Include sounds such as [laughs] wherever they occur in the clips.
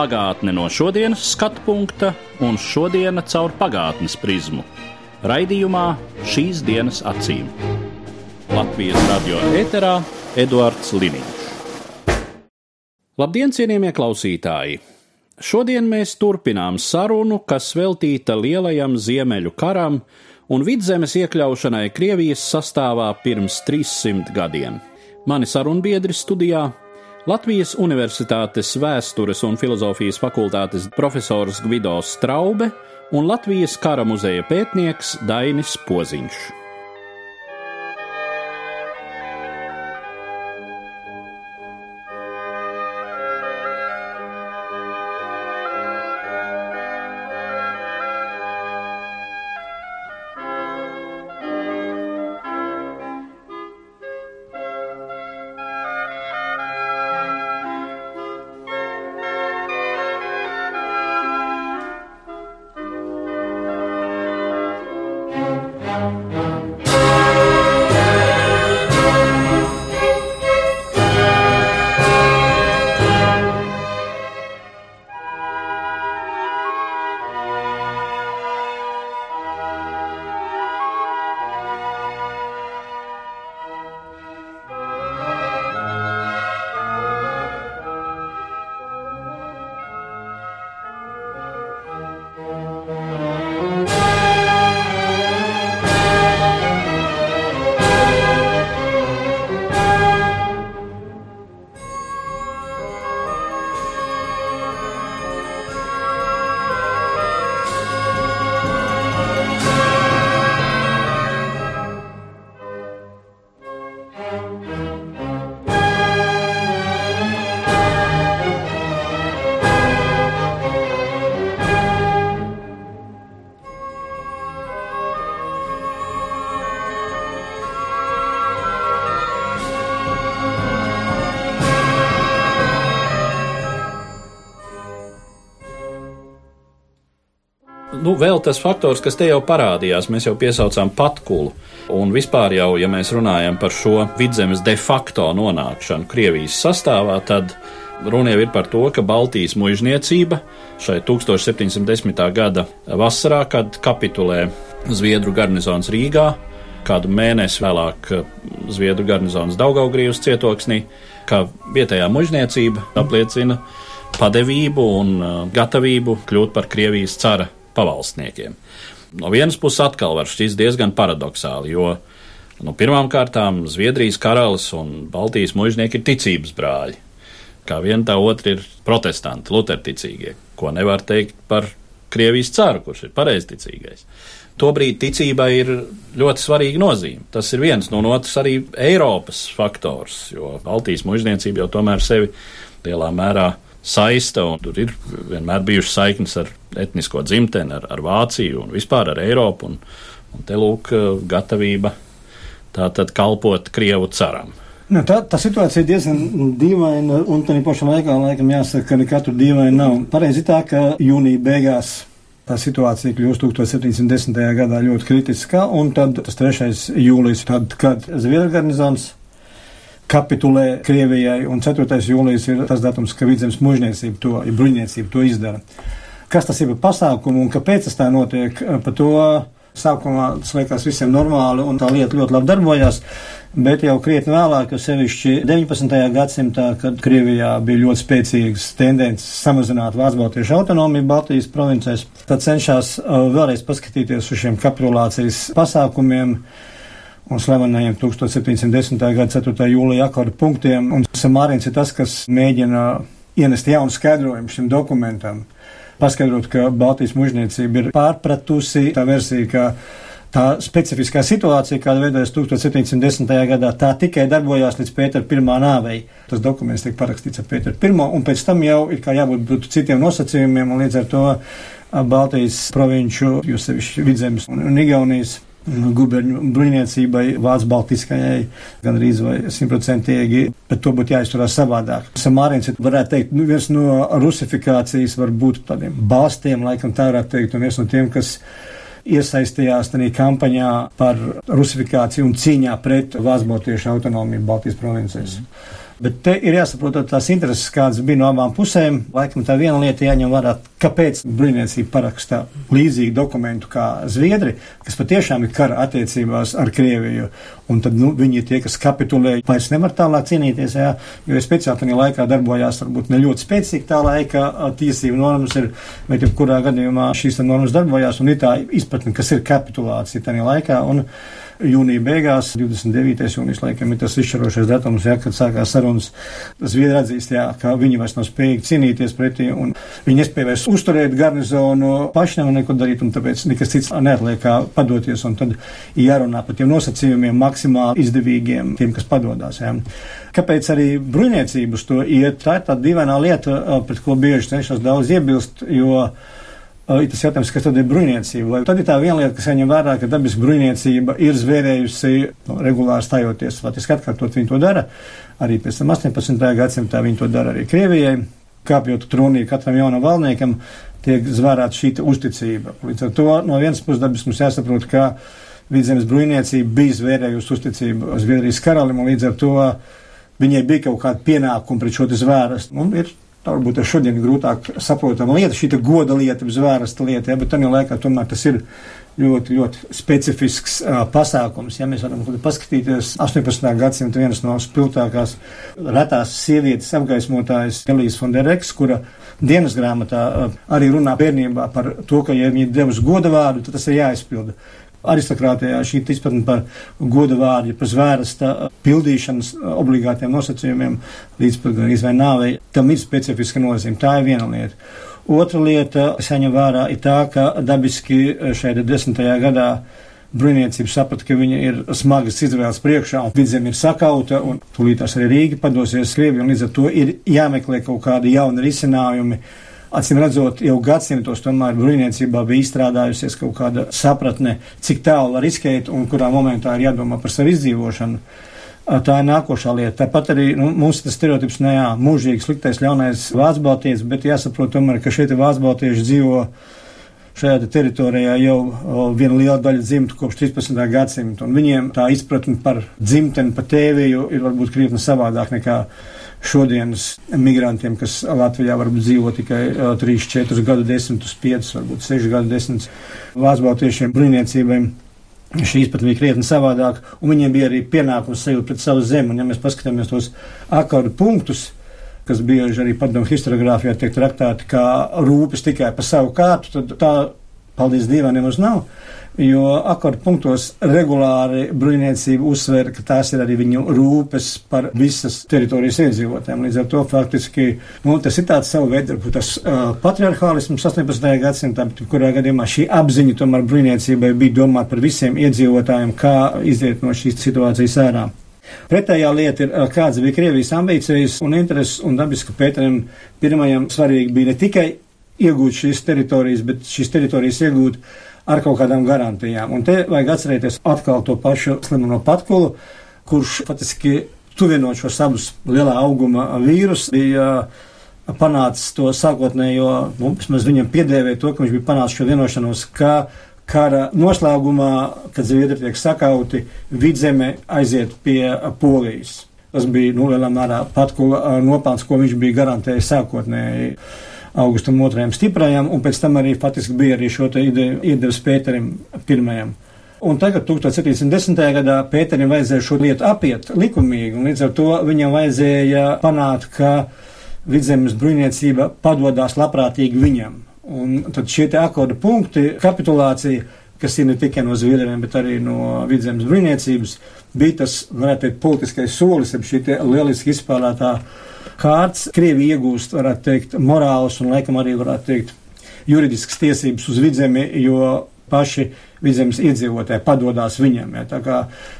Pagātne no šodienas skatu punkta un šodienas caur pagātnes prizmu. Raidījumā šīs dienas acīm. Latvijas radio eterā Eduards Liniņš. Labdien, cienījamie klausītāji! Šodien mēs turpinām sarunu, kas veltīta lielajam ziemeļu karam un vidzemes iekļaušanai Krievijas sastāvā pirms 300 gadiem. Mani sarunbiedri studijā Latvijas Universitātes vēstures un filozofijas fakultātes profesors Gvido Straube un Latvijas kara muzeja pētnieks Dainis Poziņš. Vēl tas faktors, kas te jau parādījās, mēs jau piesaucām patkulu. Un vispār jau, ja mēs runājam par šo vidzemes de facto nonākšanu Krievijas sastāvā, tad runa jau ir par to, ka Baltijas mužniecība šai 1710. gada vasarā, kad kapitulē Zviedru garnizons Rīgā, kādu mēnesi vēlāk Zviedru garnizons Daugaugrības cietoksnī, ka vietējā mužniecība apliecina padevību un gatavību kļūt par Krievijas cara pavalsniekiem. No vienas puses atkal var šķist diezgan paradoxāli, jo nu, pirmām kārtām Zviedrijas karalis un Baltijas mužnieki ir ticības brāļi. Kā viena tā otra ir protestanti, luterticīgie, ko nevar teikt par Krievijas caru, kurš ir pareizticīgais. Tobrīd ticībai ir ļoti svarīga nozīme. Tas ir viens no otras arī Eiropas faktors, jo Baltijas mužniecība jau tomēr sevi lielā mērā saista, un tur ir vienmēr bijušas saiknes ar etnisko dzimteni, ar, ar Vāciju un vispār ar Eiropu. Un, un te lūk, gatavība tā tad kalpot Krievu caram. Nu, tā, tā situācija ir diezgan dīvaina, un tā pašā laikā, laikam, jāsaka, ka nekatru dīvainu nav. Pareizi tā, ka jūnija beigās tā situācija kļūst 1710. gadā ļoti kritiska, un tad tas 3. jūlijas, tad, kad Zviedru garnizons kapitulē Krievijai, un 4. jūlijas ir tas datums, ka vidzemes mužniecība to, ja bruņniecība to izdara. Kas tas ir par pasākumu un kāpēc tas tā notiek, par to sākumā tas liekas visiem normāli, un tā lieta ļoti labi darbojās, bet jau krietni vēlāk, jo sevišķi 19. gadsimtā, kad Krievijā bija ļoti spēcīgas tendences samazināt Vācu-Baltiešu autonomiju Baltijas provincēs, tad cenšas vēlreiz paskatīties uz šiem kapitulācijas pasākumiem un slavenajiem 1710. gada 4. jūlija akordu punktiem, un Samārins ir tas, kas mēģina ienest jaunu skaidrojumu šim dokumentam, paskaidrot, ka Baltijas mužniecība ir pārpratusi tā versija, ka tā specifiskā situācija, kāda veidojas 1710. gadā, tā tikai darbojās līdz Pētera pirmā nāvei. Tas dokuments tiek parakstīts ar Pēteru pirmo, un pēc tam jau ir kā jābūt citiem nosacījumiem, un līdz ar to Baltijas provinču, jo sevišķi Vidzemes un Igaunijas guberņu bruņniecībai, Vācu Baltiskajai, gan arī simtprocentīgi, bet to būtu jāizturās savādāk. Samārins, varētu teikt, nu, viens no rusifikācijas varbūt tādiem balstiem, laikam tā varētu teikt, un viens no tiem, kas iesaistījās tajā kampaņā par rusifikāciju un cīņā pret Vācu-Baltiešu autonomiju Baltijas provincēs. Mm. Bet te ir jāsaprot tās intereses, kādas bija no abām pusēm. Laikam tā viena lieta jāņem vērā, kāpēc bruņniecība parakstā līdzīgu dokumentu kā Zviedri, kas patiešām ir kara attiecībās ar Krieviju. Un tad nu, viņi ir tie, kas kapitulē, vairs nevar tālāk cīnīties, jā, jo speciāli tajā laikā darbojās varbūt ne ļoti spēcīgi tā laika tiesību normas ir, bet jebkurā gadījumā šīs normas darbojās un ir tā izpratne, kas ir kapitulācija tajā laikā. Un, jūnija beigās, 29. jūnijas laikam ir tas izšķirošais datums, ja, kad sākās sarunas. Zviedri atzīst, jā, ka viņi vairs nav spējīgi cīnīties pretī, un viņi nespēja vairs uzturēt garnizonu, paši nevar neko darīt, un tāpēc nekas cits neatliek kā padoties, un tad jārunā par tiem nosacījumiem maksimāli izdevīgiem tiem, kas padodās. Jā. Kāpēc arī bruņniecības to iet? Tā ir tā dīvainā lieta, pret ko bieži cenšas daudz iebilst, jo ir tas jautājums, kas tad ir bruņniecība. Tad ir tā viena lieta, kas jāņem vērā, ka dabiska bruņniecība ir zvērējusi nu, regulāri stājoties, faktiski atkārtot viņi to dara. Arī pēc tam 18. gadsimtā viņi to dara arī Krievijai. Kāpjot tronī katram jaunam valniekam, tiek zvērāta šī uzticība. Līdz ar to no vienas puses dabiski mums jāsaprot, ka vidzemes bruņniecība bija zvērējusi uzticību Zviedrijas karalim, un līdz ar to viņai bija kaut kāda pienākuma pret šo zvērstu. Ir Tā varbūt ar šodien ir grūtāk saprotama lieta, šī goda lieta, zvērsta lieta, ja, bet tajā laikā tomēr tas ir ļoti, ļoti specifisks uh, pasākums. Ja mēs varam paskatīties 18. gadsimta vienas no spilgtākās retās sievietes apgaismotājas Elijas Fondereks, kura dienas grāmatā uh, arī runā bērnībā par to, ka, ja viņi ir devusi goda vārdu, tad tas ir jāizpilda aristokrātijā šī izpratne par goda vārdu, par zvērsta pildīšanas obligātiem nosacījumiem līdz pat gan izvai nāvei, tam ir specifiska nozīme. Tā ir viena lieta. Otra lieta, kas jāņem vērā, ir tā, ka dabiski šeit desmitajā gadā bruņniecība saprata, ka viņa ir smagas Izraels priekšā, un vidzem ir sakauta, un tūlītās arī Rīga padosies Krieviju, un līdz ar to ir jāmeklē kaut kādi jauni risinājumi Acīm redzot, jau gadsimtos tomēr bruņniecībā bija izstrādājusies kaut kāda sapratne, cik tālu var riskēt un kurā momentā ir jādomā par savu izdzīvošanu. Tā ir nākošā lieta. Tāpat arī nu, mums tas stereotips, ne jā, mūžīgi sliktais, ļaunais vācu baltietis, bet jāsaprot tomēr, ka šeit vācu baltieši dzīvo šajā teritorijā jau viena liela daļa dzimtu kopš 13. gadsimta, un viņiem tā izpratne par dzimteni, par tēviju ir varbūt krietni savādāk nekā šodienas migrantiem, kas Latvijā varbūt dzīvo tikai 3, 4 gadu desmitus, 5, varbūt 6 gadu desmitus, Vācu-Baltiešiem brīvniecībai. Šī izpratne bija krietni savādāk, un viņiem bija arī pienākums sevi pret savu zemi. Un, ja mēs paskatāmies tos akordu punktus, kas bieži arī padomu historiogrāfijā tiek traktēti kā rūpes tikai par savu kārtu, tad tā, paldies Dievam, nemaz nav jo akordu punktos regulāri bruņniecība uzsver, ka tās ir arī viņu rūpes par visas teritorijas iedzīvotājiem. Līdz ar to faktiski nu, tas ir tāds savu veidu, tas uh, patriarchālisms 18. gadsimtā, kurā gadījumā šī apziņa tomēr bruņniecībai bija domāt par visiem iedzīvotājiem, kā iziet no šīs situācijas ārā. Pretējā lieta ir, kāds bija Krievijas ambīcijas un intereses, un dabiski Pēterim pirmajam svarīgi bija ne tikai iegūt šīs teritorijas, bet šīs teritorijas iegūt ar kaut kādām garantijām. Un te vajag atcerēties atkal to pašu slimu no patkulu, kurš faktiski tuvinot šos abus lielā auguma vīrus bija panācis to sākotnējo, nu, vismaz viņam piedēvēja to, ka viņš bija panācis šo vienošanos, ka kara noslēgumā, kad Zviedri tiek sakauti, vidzeme aiziet pie Polijas. Tas bija, nu, lielā mērā patkula nopelns, ko viņš bija garantējis sākotnēji augustam otrajam stiprajam, un pēc tam arī faktiski bija arī šo te ideju iedevis Pēterim pirmajam. Un tagad, 1710. gadā, Pēterim vajadzēja šo lietu apiet likumīgi, un līdz ar to viņam vajadzēja panākt, ka vidzemes bruņniecība padodās labprātīgi viņam. Un tad šie te akorda punkti, kapitulācija, kas ir ne tikai no Zviedriem, bet arī no vidzemes bruņniecības, bija tas, varētu teikt, politiskais solis, ap šī lieliski izspēlētā kārts Krievija iegūst, varētu teikt, morāls un laikam arī varētu teikt juridiskas tiesības uz vidzemi, jo paši vidzemes iedzīvotāji padodās viņam. Ja,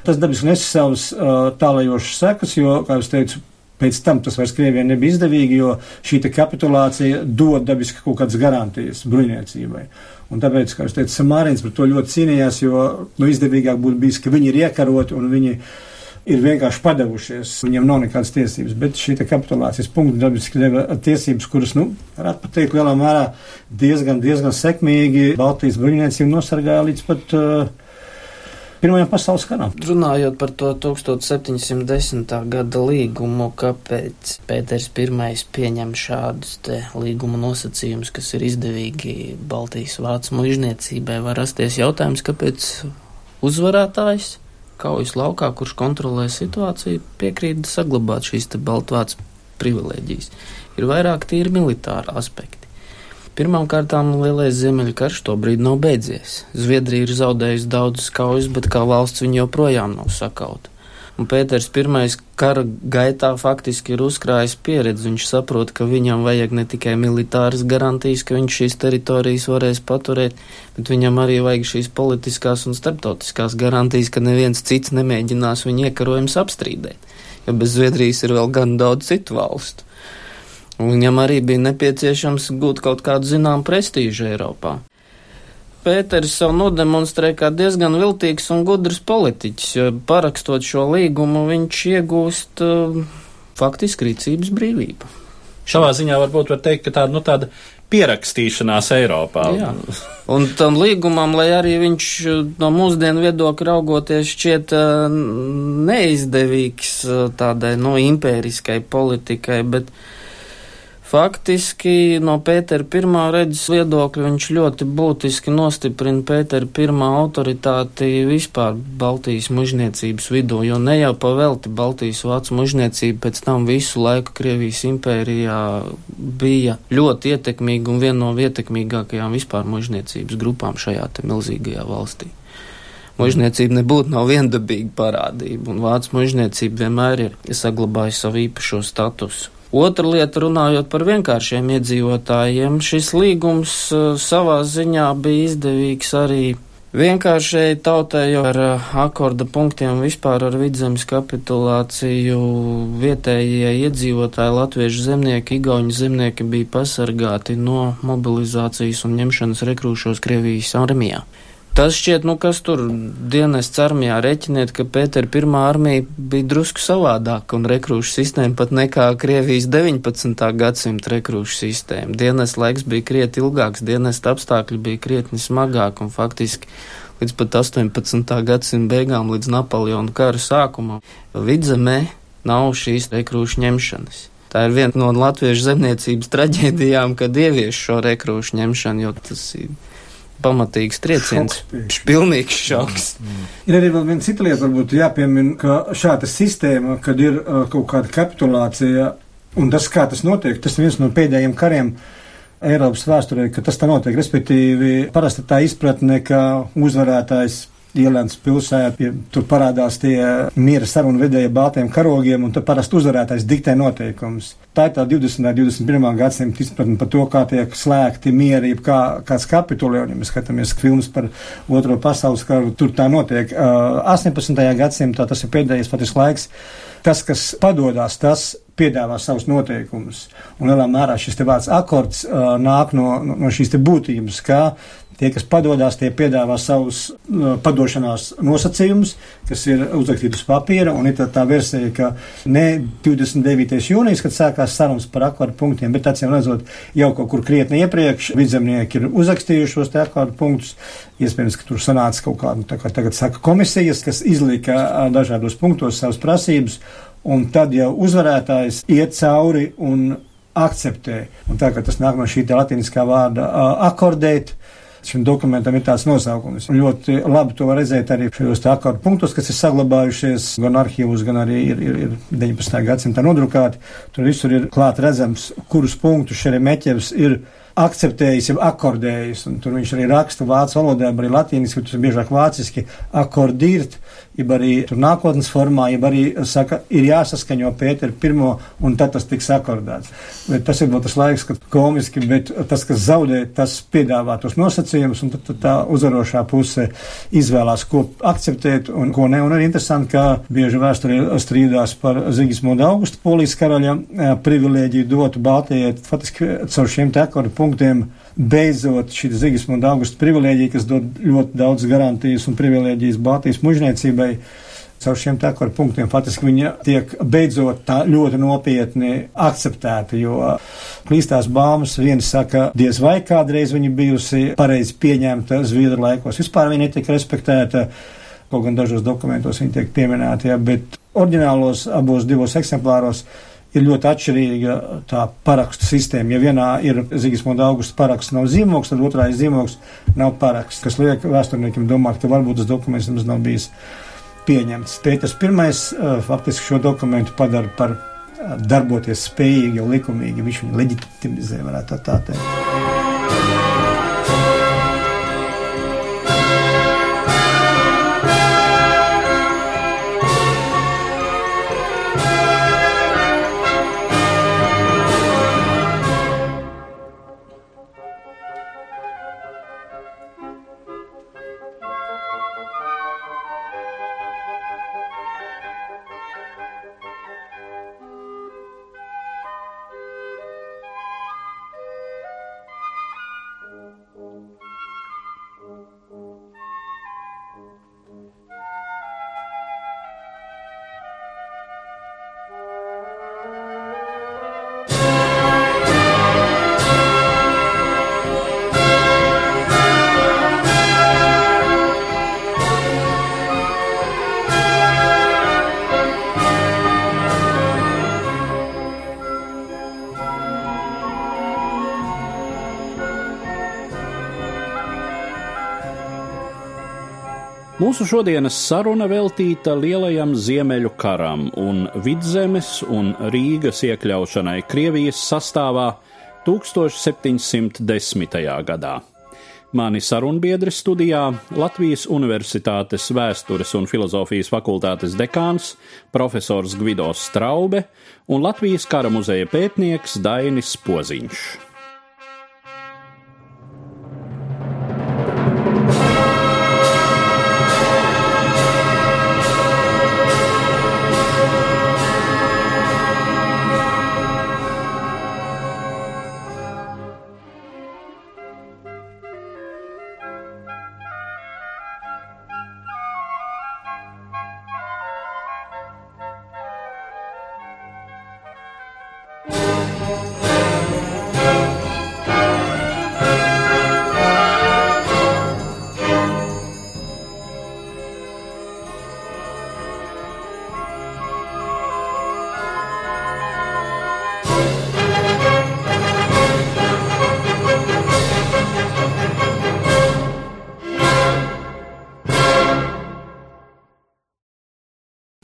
tas dabiski nes savas uh, tālajošas sekas, jo, kā jau teicu, Pēc tam tas vairs Krievijai nebija izdevīgi, jo šī kapitulācija dod dabiski kaut kādas garantijas bruņniecībai. Un tāpēc, kā es teicu, Samārins par to ļoti cīnījās, jo nu, izdevīgāk būtu bijis, ka viņi ir iekaroti un viņi ir vienkārši padevušies. Viņiem nav nekādas tiesības, bet šī kapitulācijas punkta dabiski deva tiesības, kuras, nu, varētu pat teikt, lielā mērā diezgan, diezgan sekmīgi Baltijas bruņniecību nosargāja līdz pat uh, Pirmajam pasaules karam. Runājot par to 1710. gada līgumu, kāpēc Pēters I pieņem šādus līguma nosacījumus, kas ir izdevīgi Baltijas vācu mužniecībai, var rasties jautājums, kāpēc uzvarētājs kaujas laukā, kurš kontrolē situāciju, piekrīt saglabāt šīs Baltvācu privilēģijas. Ir vairāk tīri militāra aspekti. Pirmkārt, lielais ziemeļkarš to brīdi nav beidzies. Zviedrija ir zaudējusi daudzus kaujas, bet kā valsts viņa joprojām nav sakauta. Un Pēters I kara gaitā faktiski ir uzkrājis pieredzi. Viņš saprot, ka viņam vajag ne tikai militāras garantijas, ka viņš šīs teritorijas varēs paturēt, bet viņam arī vajag šīs politiskās un starptautiskās garantijas, ka neviens cits nemēģinās viņu iekarojums apstrīdēt. Jo bez Zviedrijas ir vēl gan daudz citu valstu. Viņam arī bija nepieciešams gūt kaut kādu zinām prestīžu Eiropā. Pēters sev nodemonstrē kā diezgan viltīgs un gudrs politiķis, jo parakstot šo līgumu viņš iegūst uh, faktiski rīcības brīvību. Šādā ziņā varbūt var teikt, ka tāda, nu, tāda pierakstīšanās Eiropā. Jā. Un tam līgumam, lai arī viņš uh, no mūsdienu viedokļa raugoties šķiet uh, neizdevīgs uh, tādai, no nu, impēriskai politikai, bet Faktiski no Pētera pirmā redzes viedokļa viņš ļoti būtiski nostiprina Pētera pirmā autoritāti vispār Baltijas mužniecības vidū, jo ne jau pavelti Baltijas vācu mužniecība pēc tam visu laiku Krievijas impērijā bija ļoti ietekmīga un viena no ietekmīgākajām vispār mužniecības grupām šajā te milzīgajā valstī. Mužniecība nebūtu nav viendabīga parādība, un vācu mužniecība vienmēr ir saglabājusi savu īpašo statusu. Otra lieta, runājot par vienkāršiem iedzīvotājiem, šis līgums uh, savā ziņā bija izdevīgs arī vienkāršai tautai, jo ar uh, akorda punktiem vispār ar vidzemes kapitulāciju vietējie iedzīvotāji, latviešu zemnieki, igauņu zemnieki bija pasargāti no mobilizācijas un ņemšanas rekrūšos Krievijas armijā. Tas šķiet, nu kas tur dienests armijā reķiniet, ka Pētera pirmā armija bija drusku savādāka un rekrūšu sistēma pat nekā Krievijas 19. gadsimta rekrūšu sistēma. Dienests laiks bija krieti ilgāks, dienesta apstākļi bija krietni smagāki un faktiski līdz pat 18. gadsimta beigām, līdz Napoleona kara sākumam, vidzemē nav šīs rekrūšu ņemšanas. Tā ir viena no latviešu zemniecības traģēdijām, kad ievieš šo rekrūšu ņemšanu, jo tas ir pamatīgs trieciens. Šoks, pilnīgs šoks. Mm. Ir arī vēl viena cita lieta, varbūt jāpiemina, ka šāda sistēma, kad ir uh, kaut kāda kapitulācija, un tas, kā tas notiek, tas ir viens no pēdējiem kariem. Eiropas vēsturē, ka tas tā notiek, respektīvi, parasti tā izpratne, ka uzvarētājs Ielēns pilsētā, tur parādās tie miera sarunu vedēji baltiem karogiem, un tad parasti uzvarētājs diktē noteikumus. Tā ir tā 20. un 21. gadsimta izpratne par to, kā tiek slēgti mieri, kā kāds kapitulē, un ja mēs skatāmies filmas par Otro pasaules karu, tur tā notiek. Uh, 18. gadsimtā tas ir pēdējais patiesi laiks. Tas, kas padodas, tas piedāvā savus noteikumus. Un lielā mērā šis te vārds akords uh, nāk no, no šīs te būtības, kā Tie, kas padodas, tie piedāvā savus uh, padošanās nosacījumus, kas ir uzrakstīti uz papīra, un ir tā, tā versija, ka ne 29. jūnijas, kad sākās sarunas par akvāru punktiem, bet acīm redzot, jau kaut kur krietni iepriekš vidzemnieki ir uzrakstījuši šos te akvāru punktus. Iespējams, ka tur sanāca kaut kāda, tā kā tagad saka, komisijas, kas izlika uh, dažādos punktos savas prasības, un tad jau uzvarētājs iet cauri un akceptē. Un tā kā tas nāk no šī latīniskā vārda akordēt, Šim dokumentam ir tāds nosaukums. Un ļoti labi to var redzēt arī šajos akordu punktos, kas ir saglabājušies gan arhīvos, gan arī ir, ir, ir 19. gadsimta nodrukāti. Tur visur ir klāt redzams, kurus punktus Šeremeķevs ir akceptējis, jau akordējis, un tur viņš arī raksta vācu valodā, arī latīniski, tas ir biežāk vāciski, akordirt, jeb arī nākotnes formā, jeb arī saka, ir jāsaskaņo Pēteru pirmo, un tad tas tiks akordēts. Bet tas ir vēl tas laiks, kad komiski, bet tas, kas zaudē, tas piedāvā tos nosacījumus, un tad, tad tā uzvarošā puse izvēlās, ko akceptēt un ko ne. Un arī interesanti, ka bieži vēsturē strīdās par Zigismundu Augustu polijas karaļa privilēģiju dotu Baltijai, faktiski caur šiem te akordu punktiem beidzot šī Zigismunda augusta privilēģija, kas dod ļoti daudz garantijas un privilēģijas Baltijas mužniecībai. Caur šiem tekoru punktiem faktiski viņa tiek beidzot tā ļoti nopietni akceptēta, jo klīstās baumas viens saka, diez vai kādreiz viņa bijusi pareizi pieņemta Zviedru laikos. Vispār viņa netika respektēta, kaut gan dažos dokumentos viņa tiek pieminēta, ja, bet oriģinālos abos divos eksemplāros ir ļoti atšķirīga tā parakstu sistēma. Ja vienā ir Zigismonda augusta paraksts nav zīmogs, tad otrā ir zīmogs nav paraksts, kas liek vēsturniekiem domāt, ka varbūt tas dokuments nemaz nav bijis pieņemts. Pēters pirmais faktiski šo dokumentu padara par darboties spējīgi un likumīgi. Viņš viņu leģitimizē, varētu tā teikt. Mūsu šodienas saruna veltīta lielajam ziemeļu karam un vidzemes un Rīgas iekļaušanai Krievijas sastāvā 1710. gadā. Mani sarunbiedri studijā Latvijas Universitātes vēstures un filozofijas fakultātes dekāns profesors Gvido Straube un Latvijas kara muzeja pētnieks Dainis Poziņš.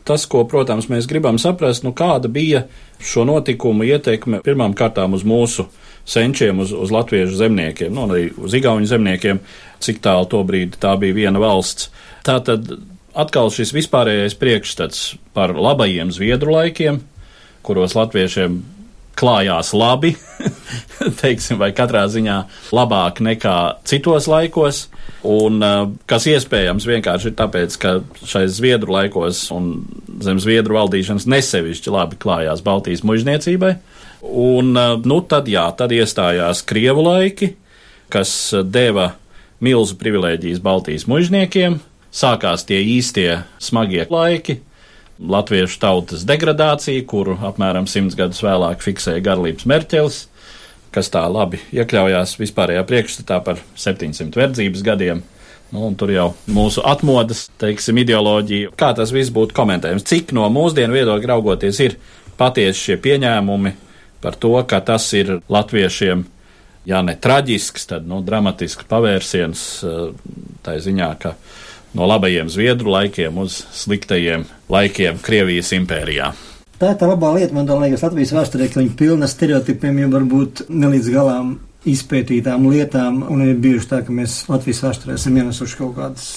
Tas, ko, protams, mēs gribam saprast, nu, kāda bija šo notikumu ietekme pirmām kārtām uz mūsu senčiem, uz, uz latviešu zemniekiem, nu, arī uz igauņu zemniekiem, cik tālu to brīdi tā bija viena valsts. Tātad atkal šis vispārējais priekšstats par labajiem zviedru laikiem, kuros latviešiem klājās labi, [laughs] teiksim, vai katrā ziņā labāk nekā citos laikos, un uh, kas iespējams vienkārši ir tāpēc, ka šais Zviedru laikos un zem Zviedru valdīšanas nesevišķi labi klājās Baltijas mužniecībai, un uh, nu tad jā, tad iestājās Krievu laiki, kas deva milzu privilēģijas Baltijas mužniekiem, sākās tie īstie smagie laiki, latviešu tautas degradācija, kuru apmēram simts gadus vēlāk fiksēja Garlības Merķelis, kas tā labi iekļaujās vispārējā priekšstatā par 700 verdzības gadiem. Nu, tur jau mūsu atmodas, teiksim, ideoloģija, kā tas viss būtu komentējams, cik no mūsdienu viedokļa raugoties ir patiesi šie pieņēmumi par to, ka tas ir latviešiem, ja ne traģisks, tad nu, dramatisks pavērsiens eh, tā ziņā, ka no labajiem zviedru laikiem uz sliktajiem laikiem Krievijas impērijā. Tā ir tā labā lieta, man liekas, Latvijas vēsturē, ka viņi pilna stereotipiem, jau varbūt nelīdz galām izpētītām lietām, un ir bijuši tā, ka mēs Latvijas vēsturē esam ienesuši kaut kādas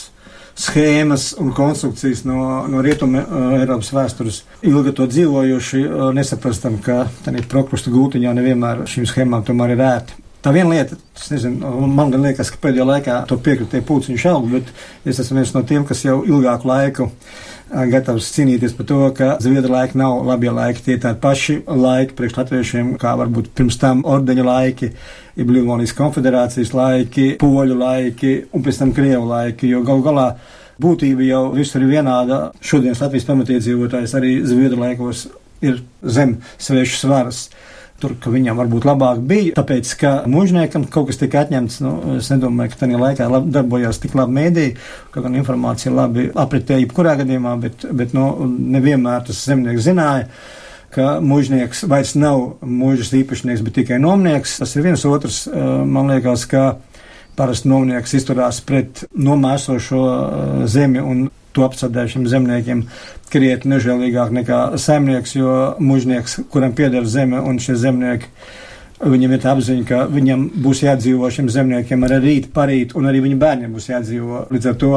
schēmas un konstrukcijas no, no rietuma uh, Eiropas vēstures ilgi to dzīvojuši, uh, nesaprastam, ka tādā prokrusta gūtiņā nevienmēr šīm schēmām tomēr ir ēti. Tā viena lieta, es nezinu, man gan liekas, ka pēdējā laikā to piekritie pūciņu šaubu, bet es esmu viens no tiem, kas jau ilgāku laiku gatavs cīnīties par to, ka zviedru laiki nav labie laiki, tie tādi paši laiki priekš latviešiem, kā varbūt pirms tam ordeņa laiki, ir Livonijas konfederācijas laiki, poļu laiki un pēc tam krievu laiki, jo gal galā būtība jau visur ir vienāda. Šodienas Latvijas pamatiedzīvotājs arī zviedru laikos ir zem svešas varas tur, ka viņam varbūt labāk bija, tāpēc, ka mužniekam kaut kas tika atņemts, nu, es nedomāju, ka tajā laikā lab, darbojās tik labi mēdī, ka gan informācija labi apritēja jebkurā gadījumā, bet, bet, nu, nevienmēr tas zemnieks zināja ka mužnieks vairs nav mūžas īpašnieks, bet tikai nomnieks. Tas ir viens otrs, eh, man liekas, ka parasti nomnieks izturās pret nomēsošo eh, zemi un to apsardējušiem zemniekiem krietni nežēlīgāk nekā saimnieks, jo mužnieks, kuram pieder zeme un šie zemnieki, viņam ir tā apziņa, ka viņam būs jādzīvo šiem zemniekiem arī rīt, parīt, un arī viņa bērniem būs jādzīvo. Līdz ar to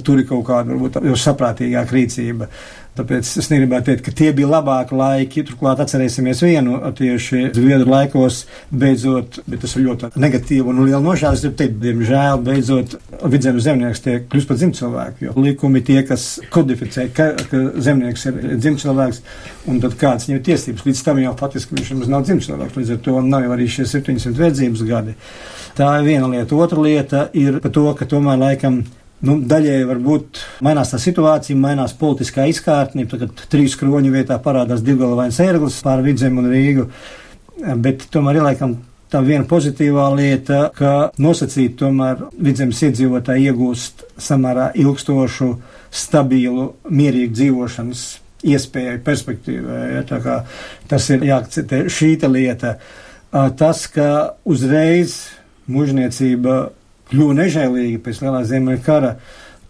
tur ir kaut kāda varbūt jau saprātīgāka rīcība. Tāpēc es negribētu teikt, ka tie bija labāki laiki. Turklāt atcerēsimies vienu tieši Zviedru laikos, beidzot, bet tas ir ļoti negatīvi un liela nožēlas, ir teikt, diemžēl, beidzot, vidzemes zemnieks tiek kļūst par dzimcilvēku, jo likumi tie, kas kodificē, ka, ka zemnieks ir dzimcilvēks, un tad kāds viņam tiesības. Līdz tam jau faktiski viņš nemaz nav dzimcilvēks, līdz ar to nav jau arī šie 700 vērdzības gadi. Tā ir viena lieta. Otra lieta ir par to, ka tomēr laikam Nu, daļēji varbūt mainās tā situācija, mainās politiskā izkārtne. Tagad trīs kroņu vietā parādās divgalvains ērglis pār vidzem un Rīgu. Bet tomēr ir laikam tā viena pozitīvā lieta, ka nosacīt tomēr vidzemes iedzīvotāji iegūst samērā ilgstošu, stabilu, mierīgu dzīvošanas iespēju, perspektīvu. Ja, tā kā tas ir jāakceptē šī lieta. Tas, ka uzreiz mužniecība kļuva nežēlīgi pēc lielā ziemeļa kara.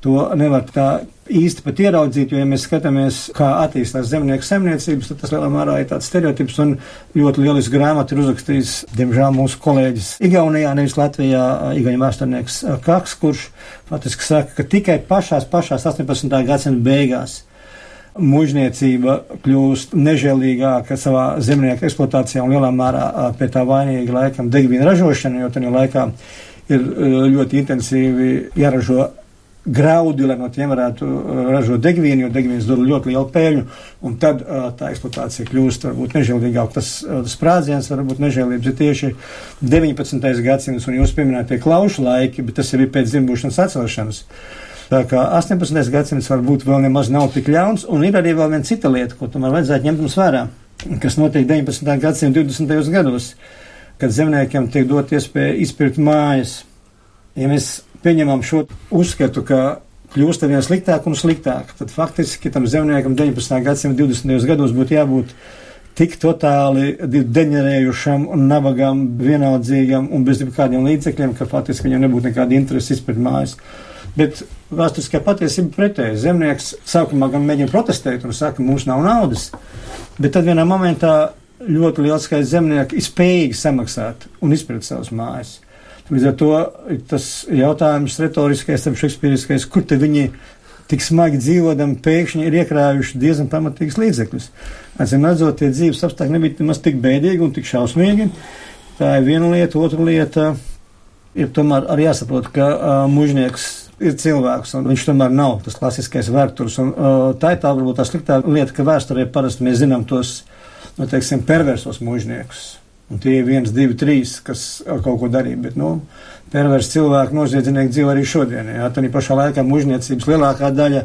To nevar tā īsti pat ieraudzīt, jo, ja mēs skatāmies, kā attīstās zemnieku saimniecības, tad tas lielā mērā ir tāds stereotips un ļoti lielisks grāmatu ir uzrakstījis, diemžēl, mūsu kolēģis Igaunijā, nevis Latvijā, Igaunijas vēsturnieks Kaks, kurš faktiski saka, ka tikai pašās, pašās 18. gadsimta beigās mužniecība kļūst nežēlīgāka savā zemnieku eksploatācijā un lielā mērā pie tā vainīga laikam degvīna ražošana, jo tajā laikā ir eh, ļoti intensīvi jāražo graudi, lai no tiem varētu eh, ražot degvīnu, jo degvīns dod ļoti lielu peļņu, un tad uh, tā eksploatācija kļūst varbūt nežēlīgāk. Tas uh, sprādziens var būt nežēlības, ir tieši 19. gadsimts, un jūs pieminētie klaušu laiki, bet tas jau ir pēc dzimbūšanas atcelšanas. Tā kā 18. gadsimts varbūt vēl nemaz nav tik ļauns, un ir arī vēl viena cita lieta, ko tomēr vajadzētu ņemt mums vērā, kas notiek 19. gadsimta 20. gados. Kad zemniekiem tiek dot iespēja izpirkt mājas. Ja mēs pieņemam šo uzskatu, ka kļūst ar vien sliktāk un sliktāk, tad faktiski tam zemniekam 19. gadsimta 20. gados būtu jābūt tik totāli deģenerējušam un nabagam, vienaldzīgam un bez jebkādiem līdzekļiem, ka faktiski viņam nebūtu nekāda interese izpirkt mājas. Bet vēsturiskā patiesība pretēji. Zemnieks sākumā gan mēģina protestēt un saka, mums nav naudas, bet tad vienā momentā ļoti liels skaits zemnieku ir spējīgi samaksāt un izpirkt savas mājas. Līdz ar to tas jautājums retoriskais, tam šekspīriskais, kur te viņi tik smagi dzīvodam, pēkšņi ir iekrājuši diezgan pamatīgus līdzekļus. Atcīm redzot, tie dzīves apstākļi nebija nemaz tik bēdīgi un tik šausmīgi. Tā ir viena lieta, otra lieta ir tomēr arī jāsaprot, ka uh, mužnieks ir cilvēks, un viņš tomēr nav tas klasiskais vērturs. Un, uh, tā ir tā varbūt tā sliktā lieta, ka vēsturē parasti mēs zinām tos nu, teiksim, perversos mužniekus. Un tie ir viens, divi, trīs, kas kaut ko darīja. Bet, nu, perversi cilvēki, noziedznieki dzīvo arī šodien. Jā, tā pašā laikā mužniecības lielākā daļa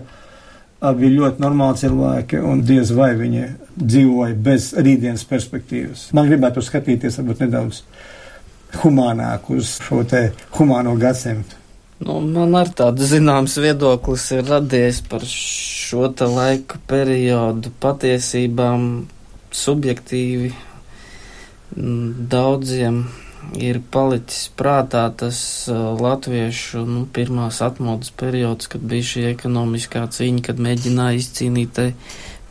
bija ļoti normāli cilvēki, un diez vai viņi dzīvoja bez rītdienas perspektīvas. Man gribētu skatīties varbūt nedaudz humānāk uz šo te humāno gadsimtu. Nu, man ar tādu zināms viedoklis ir radies par šo te laika periodu patiesībām subjektīvi daudziem ir palicis prātā tas uh, latviešu nu, pirmās atmodas periods, kad bija šī ekonomiskā cīņa, kad mēģināja izcīnīt te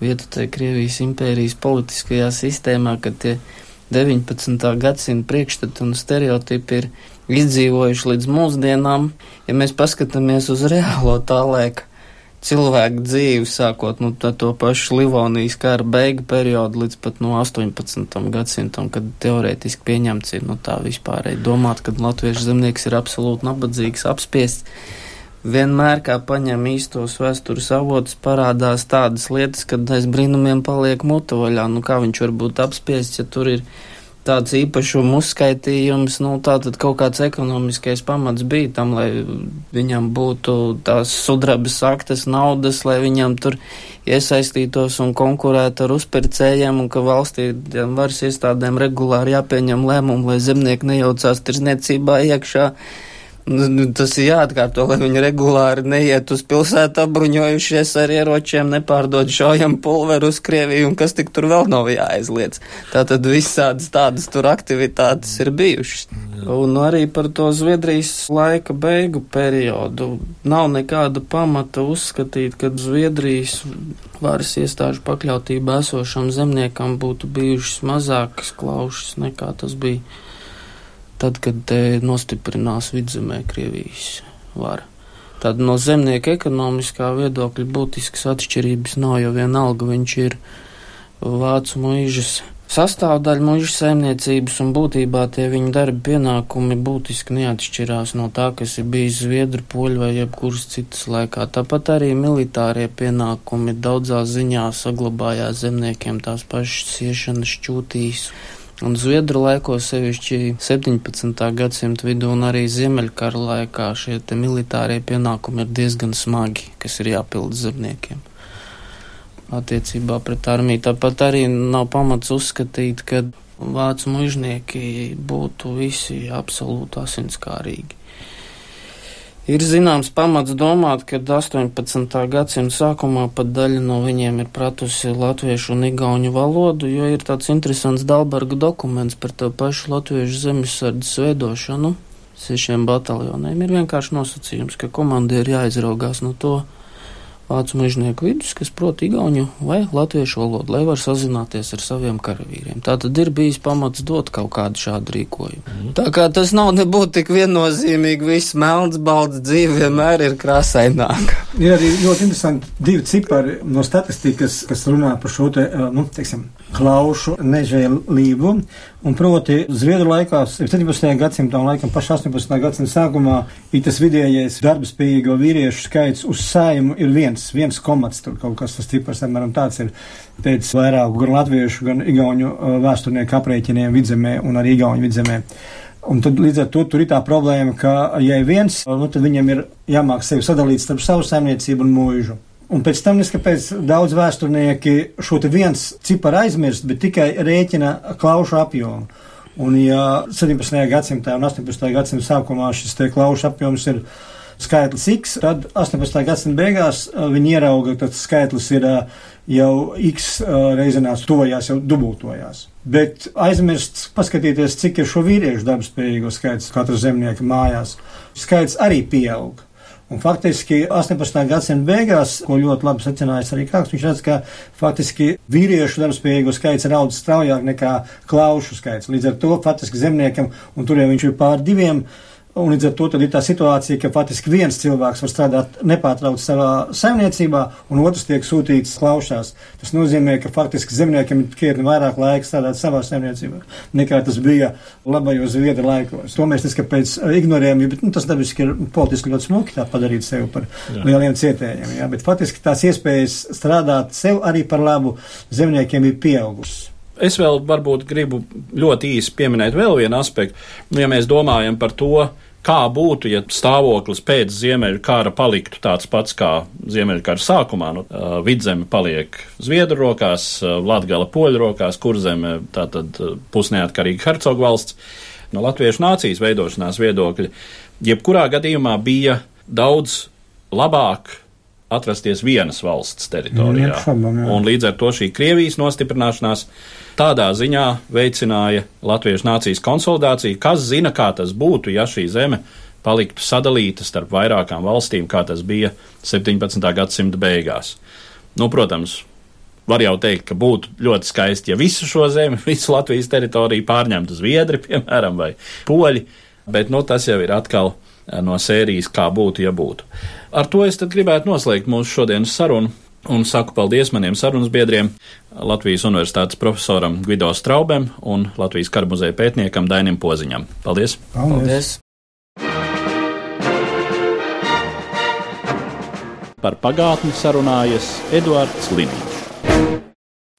vietu te Krievijas impērijas politiskajā sistēmā, kad tie 19. gadsimta priekšstati un stereotipi ir izdzīvojuši līdz mūsdienām. Ja mēs paskatāmies uz reālo tā laika cilvēku dzīvi, sākot no nu, to pašu Livonijas kara beigu periodu līdz pat no 18. gadsimtam, kad teorētiski pieņemts ir nu, tā vispārēji domāt, ka latviešu zemnieks ir absolūti nabadzīgs, apspiests. Vienmēr, kā paņem īstos vēstures avotus, parādās tādas lietas, kad aiz brīnumiem paliek muta vaļā. Nu, kā viņš var būt apspiests, ja tur ir tāds īpašumu uzskaitījums, nu, tātad kaut kāds ekonomiskais pamats bija tam, lai viņam būtu tās sudrabas aktas naudas, lai viņam tur iesaistītos un konkurētu ar uzpircējiem, un ka valstī varas iestādēm regulāri jāpieņem lēmumu, lai zemnieki nejaucās tirzniecībā iekšā. Nu, tas ir jāatkārto, lai viņi regulāri neiet uz pilsētu apbruņojušies ar ieročiem, nepārdod šaujam pulveru uz Krieviju un kas tik tur vēl nav jāaizliedz. Tātad visādas tādas tur aktivitātes ir bijušas. Un arī par to Zviedrijas laika beigu periodu nav nekāda pamata uzskatīt, ka Zviedrijas varas iestāžu pakļautībā esošam zemniekam būtu bijušas mazākas klaušas nekā tas bija tad, kad te nostiprinās vidzemē Krievijas vara. Tad no zemnieka ekonomiskā viedokļa būtiskas atšķirības nav, jo vienalga viņš ir vācu mūžas sastāvdaļa mūža saimniecības un būtībā tie viņa darba pienākumi būtiski neatšķirās no tā, kas ir bijis Zviedru, Poļu vai jebkuras citas laikā. Tāpat arī militārie pienākumi daudzā ziņā saglabājās zemniekiem tās pašas siešanas šķūtīs Un Zviedru laikos, sevišķi 17. gadsimta vidū un arī Ziemeļkara laikā, šie militārie pienākumi ir diezgan smagi, kas ir jāpild zemniekiem. Attiecībā pret armiju tāpat arī nav pamats uzskatīt, ka vācu mužnieki būtu visi absolūti asinskārīgi. Ir zināms pamats domāt, ka 18. gadsimta sākumā pat daļa no viņiem ir pratusi latviešu un igauņu valodu, jo ir tāds interesants Dalberga dokuments par to pašu latviešu zemesardzes veidošanu sešiem bataljoniem. Ir vienkārši nosacījums, ka komandieri jāizraugās no to, vācu mežnieku vidus, kas prot igauņu vai latviešu valodu, lai var sazināties ar saviem karavīriem. Tā tad ir bijis pamats dot kaut kādu šādu rīkojumu. Mm. Tā kā tas nav nebūtu tik viennozīmīgi, viss melns, balts dzīve vienmēr ir krāsaināka. Ir arī ļoti interesanti divi cipari no statistikas, kas runā par šo te, nu, teiksim, klaušu nežēlību. Un proti, Zviedru laikā, 17. gadsimtā un laikam pašā 18. gadsimta sākumā, bija tas vidējais darbspējīgo vīriešu skaits uz saimu ir viens, viens komats, tur kaut kas tas cipars, apmēram tāds ir pēc vairāku gan latviešu, gan igauņu vēsturnieku aprēķiniem vidzemē un arī igauņu vidzemē. Un tad līdz ar to tur ir tā problēma, ka, ja ir viens, nu, tad viņam ir jāmāk sevi sadalīt starp savu saimniecību un mūžu. Un pēc tam, neskapēc, daudz vēsturnieki šo te viens ciparu aizmirst, bet tikai rēķina klaušu apjomu. Un ja 17. gadsimtā un 18. gadsimta sākumā šis te klaušu apjoms ir skaitlis X, tad 18. gadsimta beigās viņi ierauga, ka tas skaitlis ir jau X reizenās tojās, jau dubultojās. Bet aizmirst, paskatīties, cik ir šo vīriešu darbspējīgo skaits katra zemnieka mājās. Skaits arī pieaug. Un faktiski 18. gadsimta beigās, ko ļoti labi secinājis arī Kāks, viņš redz, ka faktiski vīriešu darbspējīgo skaits ir audzis straujāk nekā klaušu skaits. Līdz ar to faktiski zemniekam, un tur jau viņš ir pār diviem, uh, Un līdz ar to ir tā situācija, ka faktiski viens cilvēks var strādāt nepārtraukti savā saimniecībā, un otrs tiek sūtīts klaušās. Tas nozīmē, ka faktiski zemniekiem ir krietni vairāk laika strādāt savā saimniecībā, nekā tas bija labajos zviedru laikos. To mēs neskapēc ignorējam, bet nu, tas dabiski ir politiski ļoti smuki tā padarīt sevi par jā. lieliem cietējiem. Jā, bet faktiski tās iespējas strādāt sev arī par labu zemniekiem ir pieaugušas. Es vēl varbūt gribu ļoti īsi pieminēt vēl vienu aspektu. Nu, ja mēs domājam par to, kā būtu, ja stāvoklis pēc Ziemeļu kara paliktu tāds pats kā Ziemeļu kara sākumā. Nu, vidzeme paliek Zviedru rokās, Latgala poļu rokās, kurzeme tātad pusneatkarīga hercogu valsts. No latviešu nācijas veidošanās viedokļa, jebkurā gadījumā bija daudz labāk atrasties vienas valsts teritorijā. Šabam, un līdz ar to šī Krievijas nostiprināšanās tādā ziņā veicināja Latviešu nācijas konsolidāciju, kas zina, kā tas būtu, ja šī zeme paliktu sadalīta starp vairākām valstīm, kā tas bija 17. gadsimta beigās. Nu, protams, var jau teikt, ka būtu ļoti skaisti, ja visu šo zemi, [laughs] visu Latvijas teritoriju pārņemtu Zviedri, piemēram, vai Poļi. bet nu, tas jau ir atkal no sērijas, kā būtu, ja būtu. Ar to es gribētu noslēgt mūsu šodienas sarunu. Un saku paldies maniem sarunas biedriem, Latvijas Universitātes profesoram Gvido Straubem un Latvijas karamuzeja pētniekam Dainim Poziņam. Paldies! Paldies! Par pagātni sarunājas Eduards Liniņš.